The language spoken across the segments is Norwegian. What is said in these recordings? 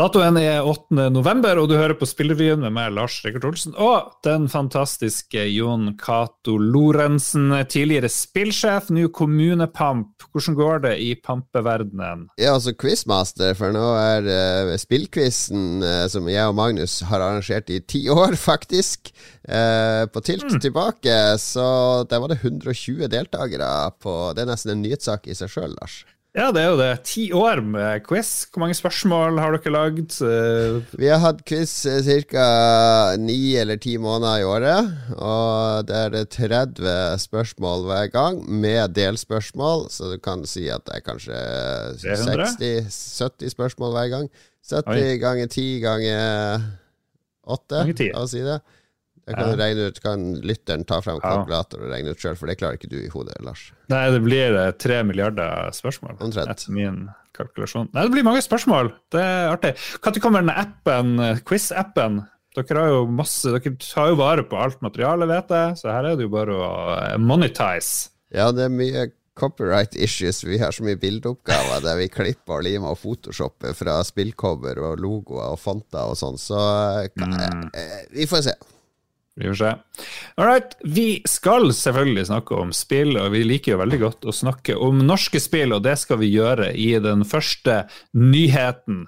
Datoen er 8. november, og du hører på Spillrevyen med meg, Lars Rikard Olsen, og den fantastiske Jon Cato Lorentzen, tidligere spillsjef, nå kommunepamp. Hvordan går det i pampeverdenen? Ja, altså quizmaster, for nå er uh, spillquizen uh, som jeg og Magnus har arrangert i ti år, faktisk, uh, på Tilt mm. tilbake. Så der var det 120 deltakere på Det er nesten en nyhetssak i seg sjøl, Lars. Ja, det er jo det. Ti år med quiz. Hvor mange spørsmål har dere lagd? Vi har hatt quiz ca. ni eller ti måneder i året. Og det er 30 spørsmål hver gang, med delspørsmål. Så du kan si at det er kanskje 60-70 spørsmål hver gang. 70 Oi. ganger 10 ganger 8, la oss si det. Jeg kan ja. regne ut, kan lytteren ta frem kalkulator og regne ut sjøl, for det klarer ikke du i hodet, Lars. Nei, det blir eh, tre milliarder spørsmål. Omtrent. Etter min kalkulasjon. Nei, det blir mange spørsmål. Det er artig. Når kommer den appen, eh, quiz-appen? Dere har jo masse, dere tar jo vare på alt materialet, vet jeg, så her er det jo bare å eh, monetize. Ja, det er mye copyright issues. Vi har så mye bildeoppgaver der vi klipper og limer og photoshopper fra spillcover og logoer og fonter og sånn, så mm. vi får se. Vi får se. All right. Vi skal selvfølgelig snakke om spill, og vi liker jo veldig godt å snakke om norske spill, og det skal vi gjøre i den første nyheten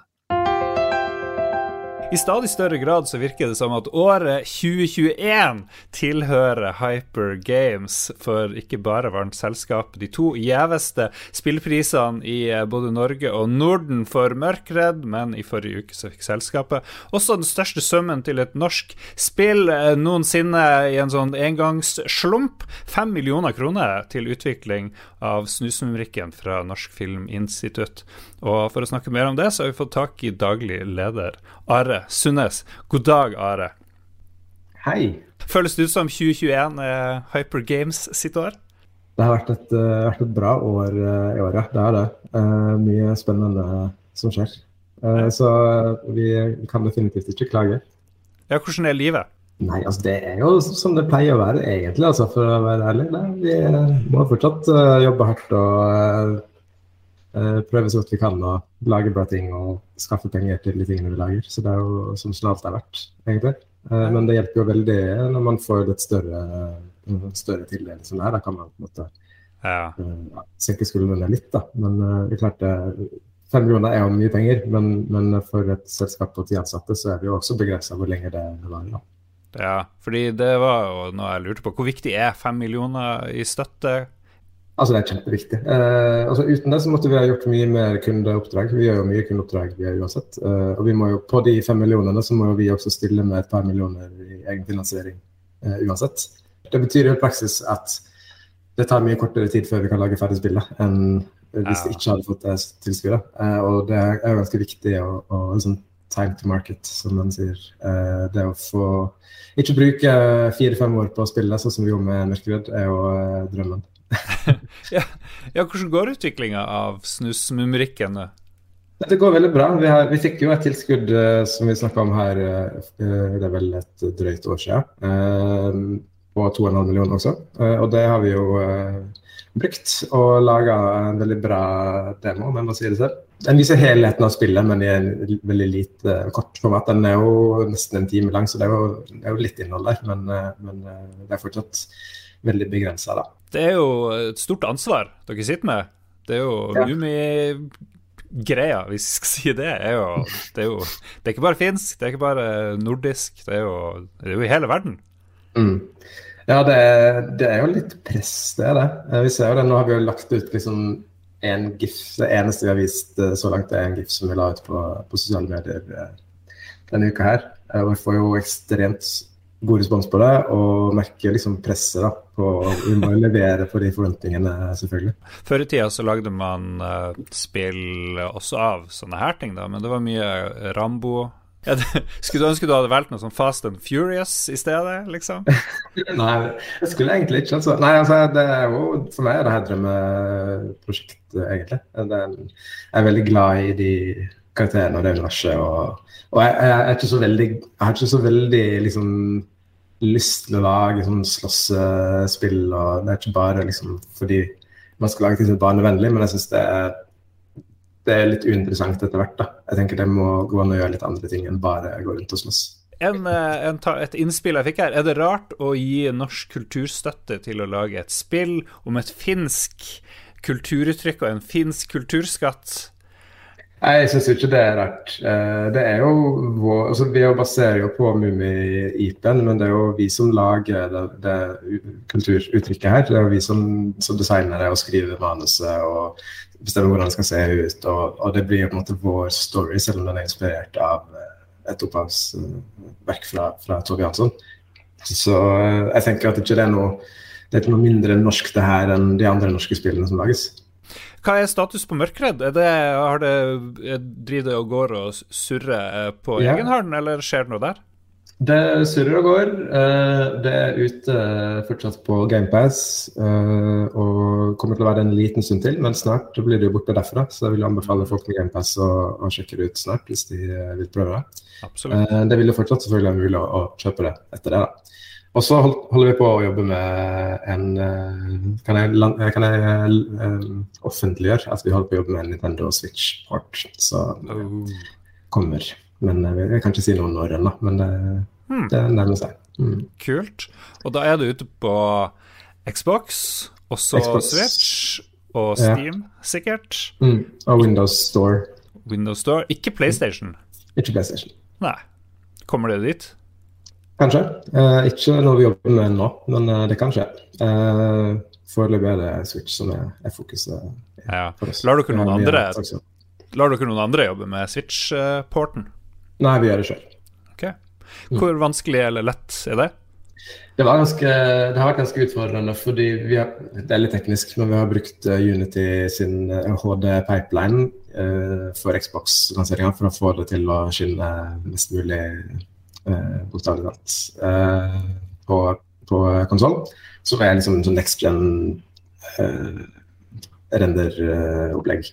i stadig større grad så virker det som at året 2021 tilhører Hyper Games, for ikke bare varmt selskap. de to gjeveste spillprisene i eh, både Norge og Norden for Mørkredd, men i forrige uke så fikk selskapet også den største summen til et norsk spill eh, noensinne i en sånn engangsslump. Fem millioner kroner til utvikling av Snusmumrikken fra Norsk Filminstitutt. Og for å snakke mer om det, så har vi fått tak i daglig leder Are Sundnes. God dag, Are. Hei. Føles det ut som 2021 er Hyper Games sitt år? Det har vært et, uh, vært et bra år uh, i år, ja. Det er det. Uh, mye spennende som skjer. så vi kan definitivt ikke klage. Ja, hvordan er livet? Nei, altså det er jo som det pleier å være, egentlig, altså, for å være ærlig. vi må fortsatt jobbe hardt og Eh, prøve så godt vi kan å lage bra ting og skaffe penger til de tingene vi lager. Så det er jo som det alltid har vært, egentlig. Eh, men det hjelper jo veldig når man får litt større, større tildeling som det er. Da kan man på en måte ja. ja, senke skuldrene litt, da. Men det er klart det Fem millioner er jo mye penger, men, men, for et selskap på ti ansatte så er det jo også begrensa hvor lenge det varer. Ja, fordi det var jo noe jeg lurte på. Hvor viktig er fem millioner i støtte? Altså, det er kjempeviktig. Eh, altså, uten det så måtte vi ha gjort mye mer kundeoppdrag. Vi gjør jo mye kundeoppdrag vi uansett. Eh, og vi må jo, på de fem millionene så må jo vi også stille med et par millioner i egenfinansiering eh, uansett. Det betyr i praksis at det tar mye kortere tid før vi kan lage ferdig spillet enn hvis vi ikke hadde fått det tilskuddet. Eh, og det er jo ganske viktig å, å liksom, time to market, som man sier. Eh, det å få ikke bruke fire-fem år på å spille, sånn som vi gjorde med Mørkeredd, er jo eh, drømmen. ja. ja, hvordan går utviklinga av Snusmumrikken? Det går veldig bra. Vi, har, vi fikk jo et tilskudd uh, som vi snakka om her, uh, det er vel et drøyt år siden, på 2,5 millioner også. og det har vi jo brukt og laga en veldig bra demo, om jeg må si det selv. Den viser helheten av spillet, men i en veldig lite kort format. Den er jo nesten en time lang, så det er jo, det er jo litt innhold der, men, men det er fortsatt veldig begrensa, da. Det er jo et stort ansvar dere sitter med. Det er jo ja. Lumi-greia, hvis vi skal si det. Er jo, det, er jo, det er ikke bare finsk, det er ikke bare nordisk. Det er jo, det er jo i hele verden. Mm. Ja, det er, det er, jo litt press, det er det. Eh, vi ser jo det, Nå har vi jo lagt ut liksom en gif. Det eneste vi har vist eh, så langt, er en gif som vi la ut på, på sosiale medier eh, denne uka her. Og vi får jo ekstremt god respons på det, og merker liksom presset da, på Vi må levere på de forventningene, selvfølgelig. Før i tida så lagde man uh, spill også av sånne her ting, da, men det var mye Rambo. Ja, det, skulle du ønske du hadde valgt noe sånn Fast and Furious i stedet, liksom? Nei, jeg skulle egentlig ikke. Altså. Nei, altså, det er jo, for meg er det her drømmeprosjektet, egentlig. Er, jeg er veldig glad i de karakterene og det universet. Og, og jeg, jeg, er ikke så veldig Jeg har ikke så veldig liksom lyst til å lage sånn slåssespill. og Det er ikke bare liksom fordi man skal lage ting som er barnevennlig, men jeg syns det det er litt uinteressant etter hvert. da. Jeg tenker det må gå an å gjøre litt andre ting enn bare gå rundt og slåss. En, eh, en, et innspill jeg fikk her. Er det rart å gi norsk kulturstøtte til å lage et spill om et finsk kulturuttrykk og en finsk kulturskatt? Jeg syns ikke det er rart. Eh, det er jo vår, altså Vi baserer jo på Mummi-IP-en, men det er jo vi som lager det, det kulturuttrykket her. Det er jo vi som, som designer det og skriver manuset og bestemmer hvordan det skal se ut. Og, og, det blir på en måte vår story, selv om den er inspirert av eh, et opphavsverk fra, fra Tove Jansson. Så eh, jeg tenker at det ikke er noe det er ikke noe mindre norsk det her enn de andre norske spillene som lages. Hva er status på Mørkredd? Er det, har det, driver det og går og surrer eh, på ja. egen hånd, eller skjer det noe der? Det surrer og går. Eh, det er ute fortsatt på GamePass og kommer til å være en liten stund til, men snart blir det jo borte derfra. Så jeg vil anbefale folk med GamePass å, å sjekke det ut snart, hvis de vil prøve det. Absolutt. Det vil jo fortsatt selvfølgelig være mulig å, å kjøpe det etter det. da. Og så holder vi på å jobbe med en eh, Kan jeg, kan jeg uh, offentliggjøre at vi holder på å jobbe med en Nintendo Switch-port Så det kommer. Men jeg, kan ikke si noe når ennå, men det, hmm. det nærmer seg. Mm. Kult. Og da er du ute på Xbox, også Xbox. Switch og Steam, ja. sikkert? Mm. Og Windows Store. Windows Store, Ikke PlayStation? Ikke PlayStation. Nei. Kommer det dit? Kanskje. Eh, ikke noe vi jobber med nå, men eh, det kan skje. Eh, Foreløpig er det Switch som er, er fokuset ja. Lar dere, noen andre, lar dere noen andre jobbe med Switch-porten? Nei, vi gjør det sjøl. Okay. Hvor vanskelig eller lett er det? Det, ganske, det, har vært ganske utfordrende, fordi vi har, det er litt teknisk, men vi har brukt uh, Unity sin HD-pipeline eh, for Xbox-lanseringa for å få det til å skinne mest mulig eh, bokstavelig talt, eh, på, på konsoll. Som er liksom sånn next gen eh, render-opplegg.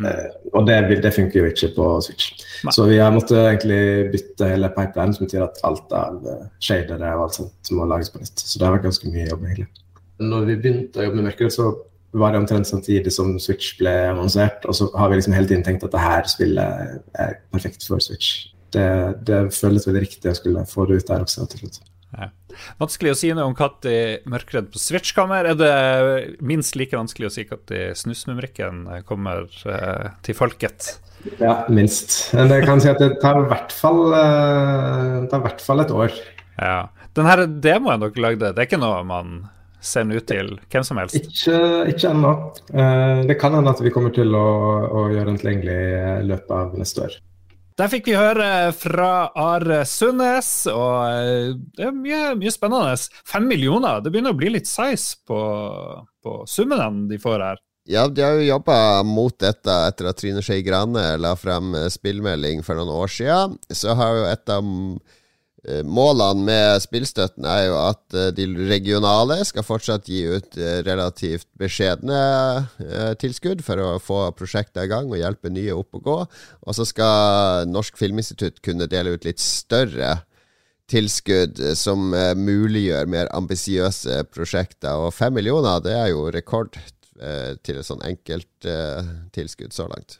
Mm. Og det, det, funker jo ikke på Switch. Nei. Så vi har måttet egentlig bytte hele pipeline, som betyr at alt av shadere og alt sånt må lages på nytt. Så det har vært ganske mye jobb, egentlig. Når vi begynte å jobbe med Mercury, så var det omtrent samtidig som Switch ble annonsert. Og så har vi liksom hele tiden tenkt at det her spillet er perfekt for Switch det, det føles veldig riktig å skulle få det ut der også til slutt. Ja. Vanskelig å si noe om når Mørkredd på Switch kommer. Er det minst like vanskelig å si når Snusmumrikken kommer eh, til folket? Ja, minst. Men jeg kan si at det tar i hvert fall, eh, hvert fall et år. Ja. Den her demoen dere lagde, det er ikke noe man sender ut til hvem som helst? Ikke, ikke ennå. Eh, det kan hende at vi kommer til å, å gjøre den tilgjengelig i løpet av neste år. Der fikk vi høre fra Are Sundnes, og eh, det er mye, mye, spennende. Fem millioner, det begynner å bli litt size på, på summene de får her. Ja, de har jo jobba mot dette etter at Trine Skei Grane la frem spillmelding for noen år siden. Så har jo et av Eh, målene med spillstøtten er jo at eh, de regionale skal fortsatt gi ut eh, relativt beskjedne tilskudd for å få prosjekter i gang og hjelpe nye opp å gå. Og så skal Norsk Filminstitutt kunne dele ut litt større tilskudd som muliggjør mer ambisiøse prosjekter. Og fem millioner, det er jo rekord til et sånn enkelt tilskudd så langt.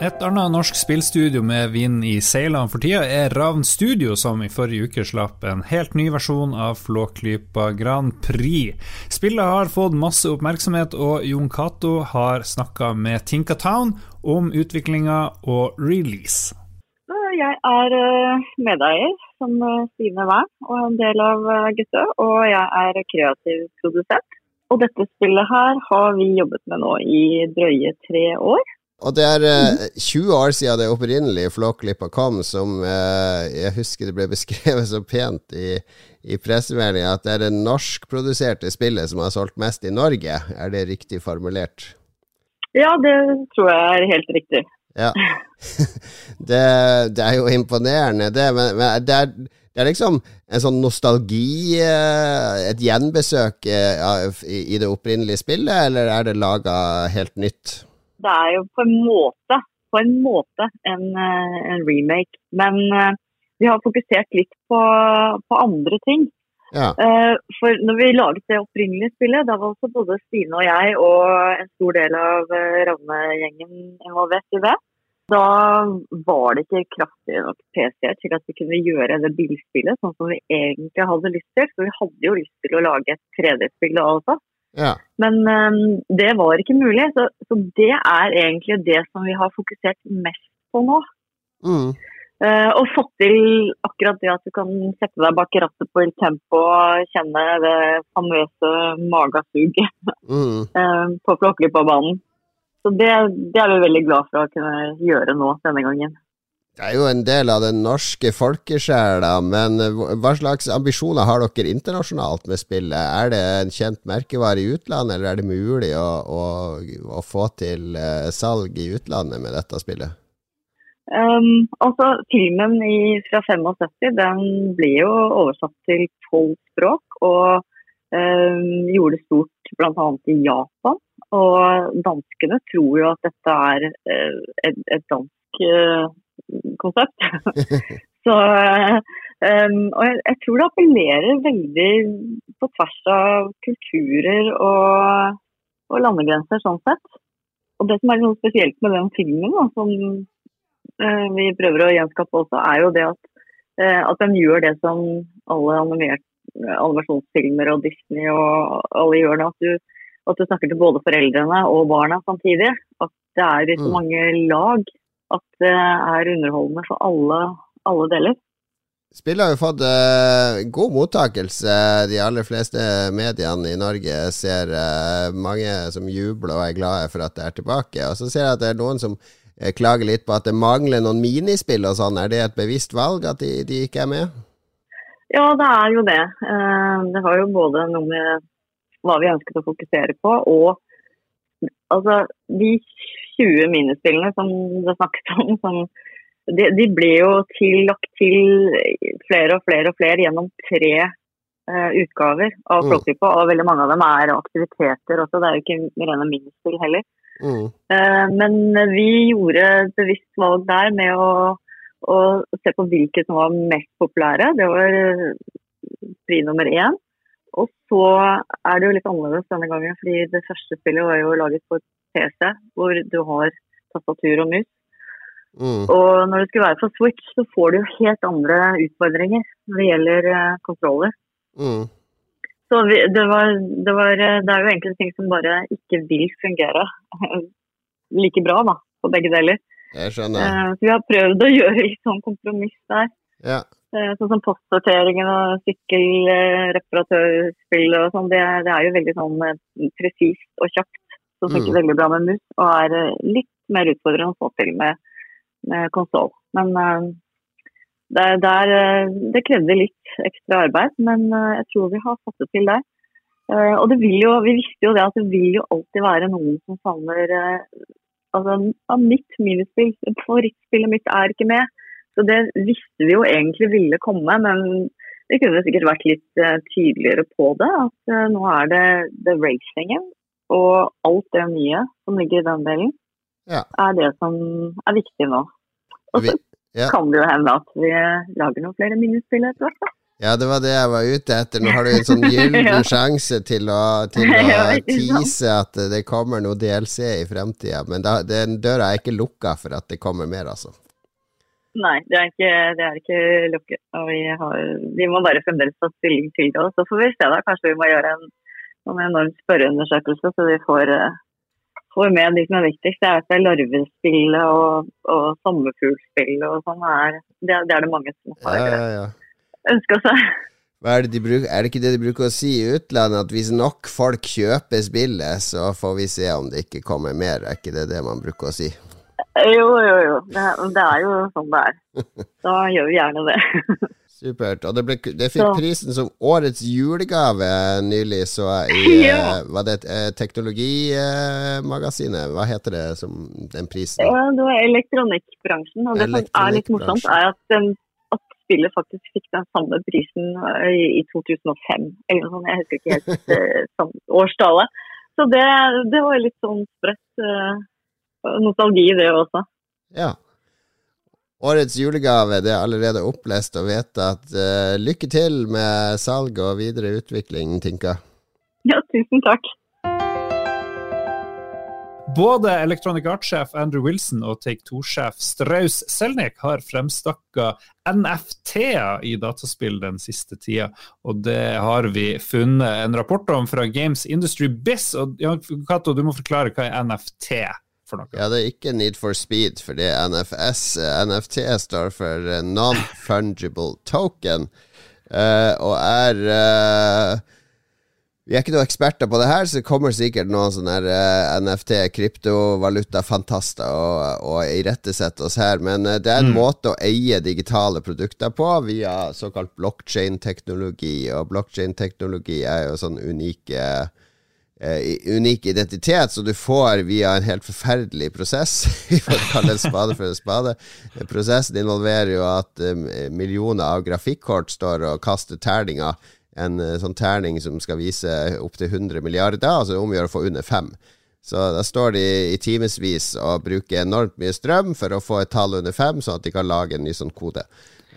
Et annet norsk spillstudio med vind i seilene for tida er Ravn Studio, som i forrige uke slapp en helt ny versjon av Flåklypa Grand Prix. Spillet har fått masse oppmerksomhet, og Jon Cato har snakka med Tinka Town om utviklinga og release. Jeg er eh, medeier som eh, Stine Wern og en del av eh, Guttø, og jeg er kreativ produsent. Og dette spillet her har vi jobbet med nå i drøye tre år. Og det er eh, 20 år siden det opprinnelige Flåklypa kom, som eh, jeg husker det ble beskrevet så pent i, i pressemeldinga, at det er det norskproduserte spillet som har solgt mest i Norge. Er det riktig formulert? Ja, det tror jeg er helt riktig. Ja. det, det, er jo imponerende, det. Men, men det, er, det, er, liksom en sånn nostalgi, eh, et gjenbesøk eh, i, i det opprinnelige spillet, eller er det laga helt nytt? Det er jo på en måte, på en, måte en, eh, en remake. Men uh, vi har fokusert litt på, på andre ting. Ja. Eh, For når vi laget det opprinnelige spillet, da var også både Stine og jeg og en stor del av eh, Ravne-gjengen involvert i det. Da var det ikke kraftige nok PC-er til at vi kunne gjøre det bilspillet sånn som vi egentlig hadde lyst til. For vi hadde jo lyst til å lage et 3D-spill da også. Ja. Men um, det var ikke mulig. Så, så det er egentlig det som vi har fokusert mest på nå. Mm. Uh, og fått til akkurat det at du kan sette deg bak rattet på Il Tempo og kjenne det famøse magasuget Mm. uh, på Flåklypa-banen. Så det, det er vi veldig glad for å kunne gjøre nå denne gangen. Det er jo en del av den norske folkesjela, men hva- slags ambisjoner har dere internasjonalt med spillet? Er det en kjent merkevare i utlandet, eller er det mulig å, å, å få til eh, salg i utlandet med dette spillet? Um, altså, filmen i, fra 75 den ble jo oversatt til tolv språk, og um, gjorde det stort bl.a. i Japan. Og danskene tror jo at dette er eh, et, et dansk eh, konsept. Så, um, og jeg, jeg tror det appellerer veldig på tvers av kulturer og, og landegrenser, sånn sett. Og det som er noe spesielt med den filmen, da, som uh, vi prøver å gjenskape også, er jo det at, uh, at den gjør det som alle animerte animasjonsfilmer og Disney og alle gjør nå. At du, at du snakker til både foreldrene og barna samtidig. At det er så Mm. mange lag at det er underholdende for alle, alle deler. Spillet har jo fått uh, god mottakelse. De aller fleste mediene i Norge ser uh, mange som jubler og er glade for at det er tilbake. Og så ser jeg at det er noen som eh, klager litt på at det mangler noen minispill og sånn. Er det et bevisst valg at de, de ikke er med? Ja, det er jo det. Det har jo både noe med hva vi ønsket å fokusere på, og altså de 20 minispillene som det snakkes om, som, de, de ble jo tillagt til flere og flere og flere gjennom tre uh, utgaver av Mm. Og veldig mange av dem er aktiviteter også. Det er jo ikke rene minispill heller. Mm. Uh, Men vi gjorde et bevisst valg der med å, å se på hvilke som var mest populære. Det var eh, pri nummer én. Og så er det jo litt annerledes denne gangen, fordi det første spillet var jo laget på et PC, hvor du har tastatur og mus. Mm. Og når det skulle være for Switch, så får du jo helt andre utfordringer når det gjelder eh, kontroller. Mm. Så vi, det, var, det, var, eh, det er jo enkelte ting som bare ikke vil fungere like bra da, på begge deler. Jeg skjønner. Eh, Så vi har prøvd å gjøre litt sånn kompromiss der. Ja. Sånn som postsorteringen og sykkelreparatørspill og sånn. Det, det er jo veldig sånn presist og kjapt. Som funker Mm. veldig bra med mus, og er eh, litt mer utfordrende å få til med, med konsoll. Men eh, det, det, er, eh, det krevde litt ekstra arbeid, men jeg tror vi har fått det til der. Og det vil jo, vi visste jo det at det vil jo alltid være noen som savner altså, av mitt minispill. Favorittspillet mitt er ikke med. Så det visste vi jo egentlig ville komme, men det kunne sikkert vært litt tydeligere på det. At nå er det, det racingen og alt det nye som ligger i den delen, Ja. er det som er viktig nå. Og så ja. kan det jo hende at vi lager noen flere minispill etter hvert. da. Ja, det var det jeg var ute etter. Nå har du en sånn gyllen Ja. sjanse til å, til å tease at det kommer noe DLC i fremtida, men da, den døra er ikke lukka for at det kommer mer, altså. Nei, det er ikke, det er ikke lukket. Og vi, har, vi må bare fremdeles ta stilling til det. Så får vi se da. Kanskje vi må gjøre en, en enorm spørreundersøkelse, så vi får, eh, får med de som er viktigst. Det er er larvespillet og, og sommerfuglspillet og sånn. Det, det er det mange som Ja, har ja, ja. ønska seg. Er, det de bruk, er det ikke det de bruker å si i utlandet, at hvis nok folk kjøper spillet, så får vi se om det ikke kommer mer? Er ikke det det man bruker å si? Jo, jo, jo. Det, det er jo sånn det er. Da gjør vi gjerne det. Supert. Og det, ble, det fikk Så- prisen som årets julegave nylig, så i Ja. eh, Var det eh, Teknologimagasinet? Hva heter det som den prisen? Ja, det var elektronikkbransjen. Og det som er litt morsomt, er at, at spillet faktisk fikk den samme prisen eh, i, i 2005. Eller noe sånt. Jeg husker ikke helt sånn årstallet. Så det, det var litt sånn spredt uh, nostalgi det også. Ja. Årets julegave det er allerede opplest og vedtatt. Uh, lykke til med salg og videre utvikling, Tinka. Ja, tusen takk. Både Electronic Art-sjef Andrew Wilson og Take Two-sjef Straus Selnik har fremstakka NFT-er i dataspill den siste tida. Og det har vi funnet en rapport om fra Games Industry Biz. Og Jan Cato, du må forklare hva er NFT for noe? Ja, det er ikke Need for Speed, for det er NFS. NFT står for Non-Fungible Token, uh, og er uh, vi er ikke noen eksperter på det her, så det kommer sikkert noen sånne uh, eh, NFT, kryptovaluta-fantaster og, og irettesette oss her. Men uh, det er en mm. måte å eie digitale produkter på via såkalt blockchain-teknologi. Og blockchain-teknologi er jo sånn unike uh, unik identitet, så du får via en helt forferdelig prosess. Vi får kalle en spade for en spade. Prosessen involverer jo at millioner av grafikkort står og kaster terninger en eh, sånn terning som skal vise opptil 100 milliarder, altså omgjør å få under fem. Så da står de i timevis og bruker enormt mye strøm for å få et tall under fem, sånn at de kan lage en ny sånn kode.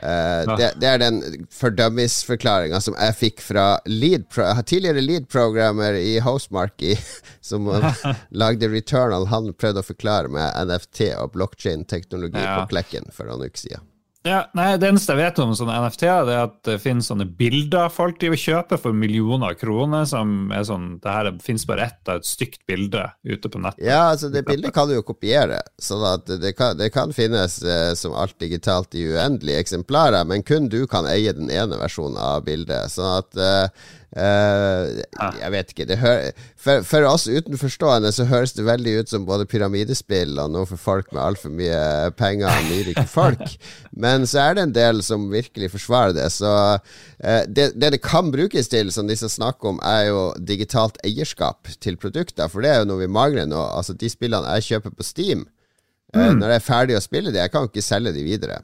Uh, ja. det, det, er den fordømmisforklaringa som jeg fikk fra lead pro, tidligere lead-programmer i Hostmarky, som lagde Returnal. Han prøvde å forklare med NFT og blockchain-teknologi ja. på Klekken for noen uker siden. Ja, nei, Det eneste jeg vet om sånne NFT-er, er at det finnes sånne bilder folk driver kjøper for millioner av kroner. som er sånn, Det her finnes bare ett av et stygt bilde ute på nettet. Ja, altså det bildet kan du jo kopiere. sånn at det kan, det kan finnes eh, som alt digitalt i uendelige eksemplarer, men kun du kan eie den ene versjonen av bildet. sånn at eh, Uh, jeg vet ikke. For, for, oss utenforstående så høres det veldig ut som både pyramidespill og noe for folk med altfor mye penger og nyrike folk. Men så er det en del som virkelig forsvarer det. Så uh, det, det, det kan brukes til, som disse snakker om, er jo digitalt eierskap til produkter. For det er jo noe vi mangler nå. Altså De spillene jeg kjøper på Steam, uh, mm. når jeg er ferdig å spille de, jeg kan jo ikke selge de videre.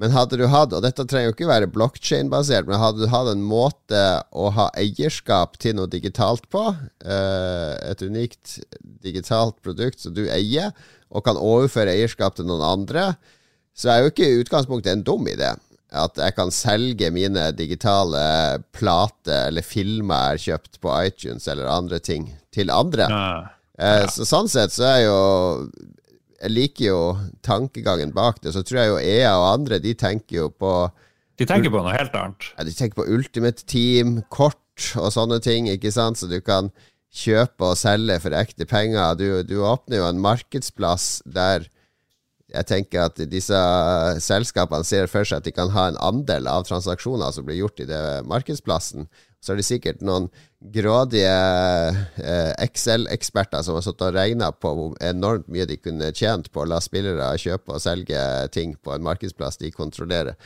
Men hadde du hatt, og dette trenger jo ikke være blokkjein-basert, men hadde du hatt en måte å ha eierskap til noe digitalt på, eh, et unikt digitalt produkt som du eier, og kan overføre eierskap til noen andre, så er jo ikke utgangspunktet en dum idé. At jeg kan selge mine digitale plater eller filmer jeg har kjøpt på iTunes eller andre ting, til andre. Ja. Ja. så sånn sett så er jo jeg liker jo tankegangen bak det. Så tror jeg jo EA og andre, de tenker jo på De tenker på noe helt annet. Ja, de tenker på Ultimate Team, kort og sånne ting, ikke sant, så du kan kjøpe og selge for ekte penger. Du, du åpner jo en markedsplass der jeg tenker at disse selskapene ser for seg at de kan ha en andel av transaksjoner som blir gjort i det markedsplassen så er det sikkert noen grådige eh, Excel-eksperter som har satt og regna på hvor enormt mye de kunne tjent på å la spillere kjøpe og selge ting på en markedsplass de kontrollerer.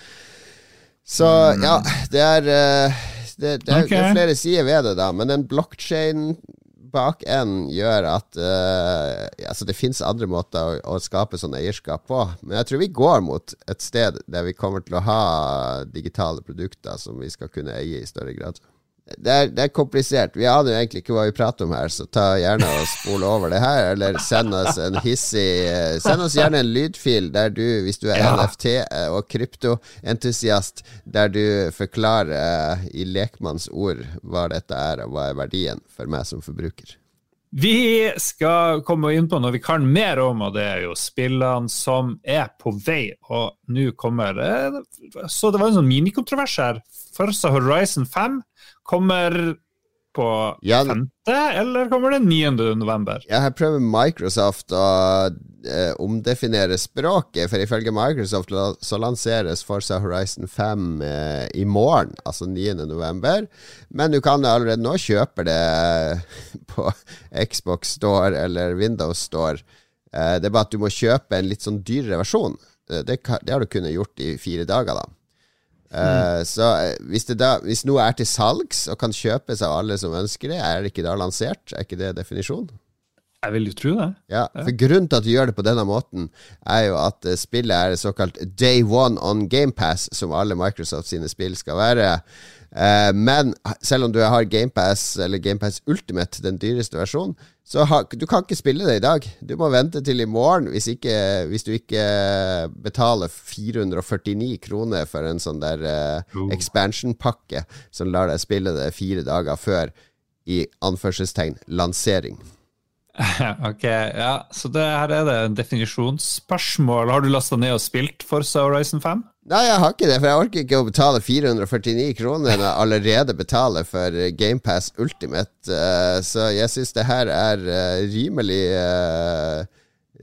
Så mm. ja, det er, eh, det, det, er, okay. det er flere sider ved det, da. Men en blockchain en gjør at uh, altså Det fins andre måter å, å, skape sånn eierskap på. Men jeg tror vi går mot et sted der vi kommer til å ha digitale produkter som vi skal kunne eie i større grad det er, det er, komplisert. Vi aner jo egentlig ikke hva vi prater om her, så ta gjerne og spol over det her, eller send oss en hissig Send oss gjerne en lydfil der du, hvis du er ja. NFT- og kryptoentusiast, der du forklarer uh, i lekmanns ord hva dette er, og hva er verdien for meg som forbruker. Vi skal komme inn på noe vi kan mer om, og det er jo spillene som er på vei. Og nå kommer Så det var en sånn minikontrovers her. Forza Horizon 5 Kommer på ja, 5., eller kommer det 9. november? Ja, her prøver Microsoft å eh, omdefinere språket, for ifølge Microsoft så lanseres Forza Horizon 5 eh, i morgen, altså 9. november. Men du kan allerede nå kjøpe det på Xbox Store eller Windows Store. Eh, det er bare at du må kjøpe en litt sånn dyrere versjon. Eh, det, det har du kunnet gjort i fire dager, da. Uh, så hvis, det da, hvis, noe er til salgs og kan kjøpes av alle som ønsker det, er det ikke da lansert? Er ikke det definisjonen? Jeg vil jo tro det. Ja, for Grunnen til at du gjør det på denne måten, er jo at eh, spillet er såkalt day one on GamePass, som alle Microsoft sine spill skal være. Eh, men selv om du har GamePass eller GamePass Ultimate, den dyreste versjonen, så ha, du kan ikke spille det i dag. Du må vente til i morgen hvis, ikke, hvis du ikke betaler 449 kroner for en sånn der uh, expansion-pakke som lar deg spille det fire dager før i anførselstegn lansering. ok, ja. Så det, her er det en definisjonsspørsmål. Har du lasta ned og spilt Forza Horizon 5? Nei, jeg har ikke det, for jeg orker ikke å betale 449 kroner når jeg allerede betaler for GamePass Ultimate. Uh, så jeg syns det her er uh, rimelig uh,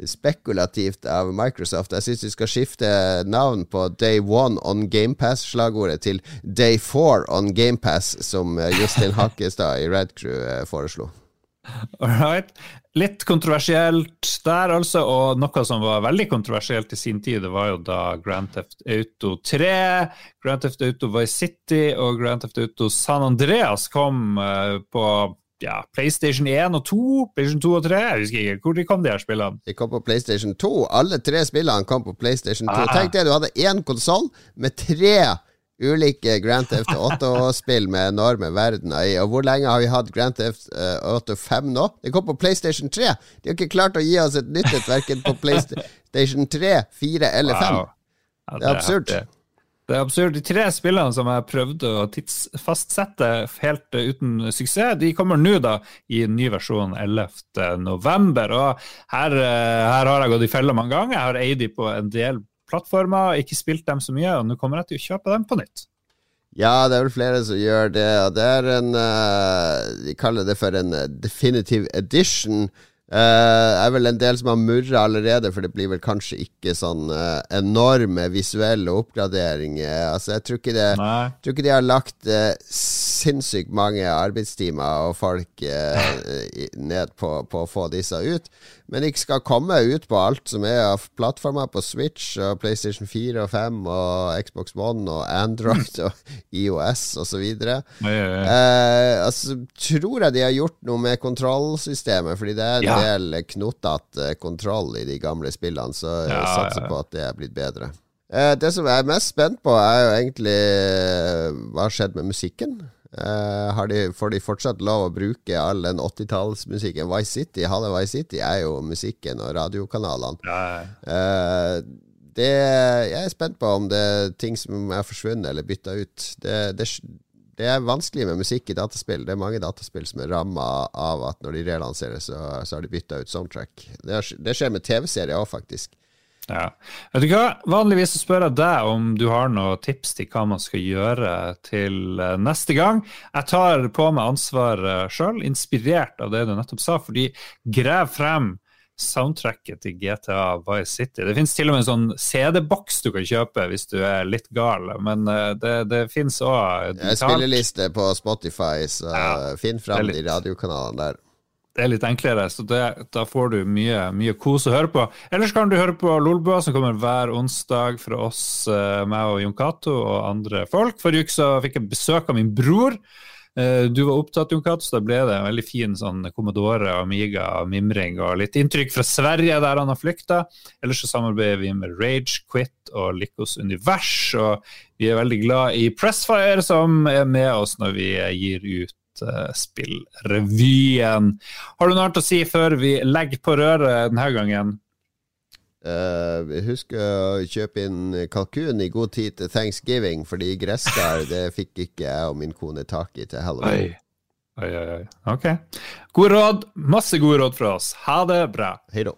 spekulativt av Microsoft. Jeg syns de skal skifte navn på Day One on GamePass-slagordet til Day Four on GamePass, som Justin Hakkestad i Red Crew foreslo. Alright. Litt kontroversielt der, altså. Og noe som var veldig kontroversielt i sin tid, det var jo da Grand Theft Auto 3, Grand Theft Auto Vice City og Grand Theft Auto San Andreas kom uh, på ja, PlayStation 1 og 2, PlayStation 2 og 3. Jeg husker ikke hvor de kom, de her spillene. De kom på PlayStation 2. Alle tre spillene kom på PlayStation 2. Ah. Tenk det, du hadde én konsoll med tre ulike Grand Theft Auto-spill med enorme verdener i. Og hvor lenge har vi hatt Grand Theft eh, Auto 5 nå? Det kom på PlayStation 3. De har ikke klart å gi oss et nytt et, verken på PlayStation 3, 4 eller 5. Wow. Ja, det, er absurd. Det, det, er absurd. De tre spillene som jeg prøvde å tidsfastsette helt uten suksess, de kommer nå da i en ny versjon 11.11. Og her, eh, her, har jeg gått i fella mange ganger. Jeg har eid de på en del plattformer, ikke spilt dem så mye, og nå kommer jeg til å kjøpe dem på nytt. Ja, det er vel flere som gjør det. Det er en uh, De kaller det for en definitive edition. Uh, er vel en del som har murra allerede, for det blir vel kanskje ikke sånn uh, enorme visuelle oppgraderinger. Altså, jeg tror ikke, det, tror ikke de har lagt uh, sinnssykt mange arbeidstimer og folk ned på, på, å få disse ut. Men de skal komme ut på alt som er av plattformer, på Switch og PlayStation 4 og 5 og Xbox One og Android og IOS osv. Ja, ja, ja. Uh, altså, tror jeg de har gjort noe med kontrollsystemet, fordi det ja. Del knotete kontroll i de gamle spillene, så jeg satser på at det er blitt bedre. Eh, det som jeg er mest spent på, er jo egentlig eh, hva har skjedd med musikken. De, får de fortsatt lov å bruke all den 80-tallsmusikken? Vice City, halve Vice City er jo musikken og radiokanalene. Ja. Uh, det, jeg er spent på om det er ting som er forsvunnet eller bytta ut. Det, det, det, er vanskelig med musikk i dataspill. Det er mange dataspill som er ramma av at når de relanserer, så, så har de bytta ut soundtrack. Det, skjer med TV-serier òg, faktisk. Ja. Vet du hva? Vanligvis så spør jeg deg om du har noen tips til hva man skal gjøre til eh, neste gang. Jeg tar på meg ansvaret sjøl, inspirert av det du nettopp sa, fordi grav frem soundtracket til GTA Vice City. Det finnes til og med en sånn CD-boks du kan kjøpe hvis du er litt gal, men eh, det, det fins òg Spilleliste på Spotify, så ja, finn fram de radiokanalene der det er litt enklere, så det, da får du mye, mye kos å høre på. Ellers kan du høre på Lolbua, som kommer hver onsdag fra oss, uh, meg og Jon Cato og andre folk. Forrige uke så fikk jeg besøk av min bror. Uh, du var opptatt, Jon så da ble det en veldig fin sånn Commodore, Amiga-mimring og litt inntrykk fra Sverige, der han har flykta. Ellers så samarbeider vi med Rage Quit og Lykkos Univers, og vi er veldig glad i Pressfire, som er med oss når vi gir ut Spillrevyen. Har du noe annet å si før vi legger på røret denne gangen? Uh, husk å kjøpe inn kalkun i god tid til thanksgiving, fordi gresskar det fikk ikke jeg og min kone tak i til halloween. Oi. Oi, oi, oi. Ok. Gode råd. Masse gode råd fra oss. Ha det bra. Hei da.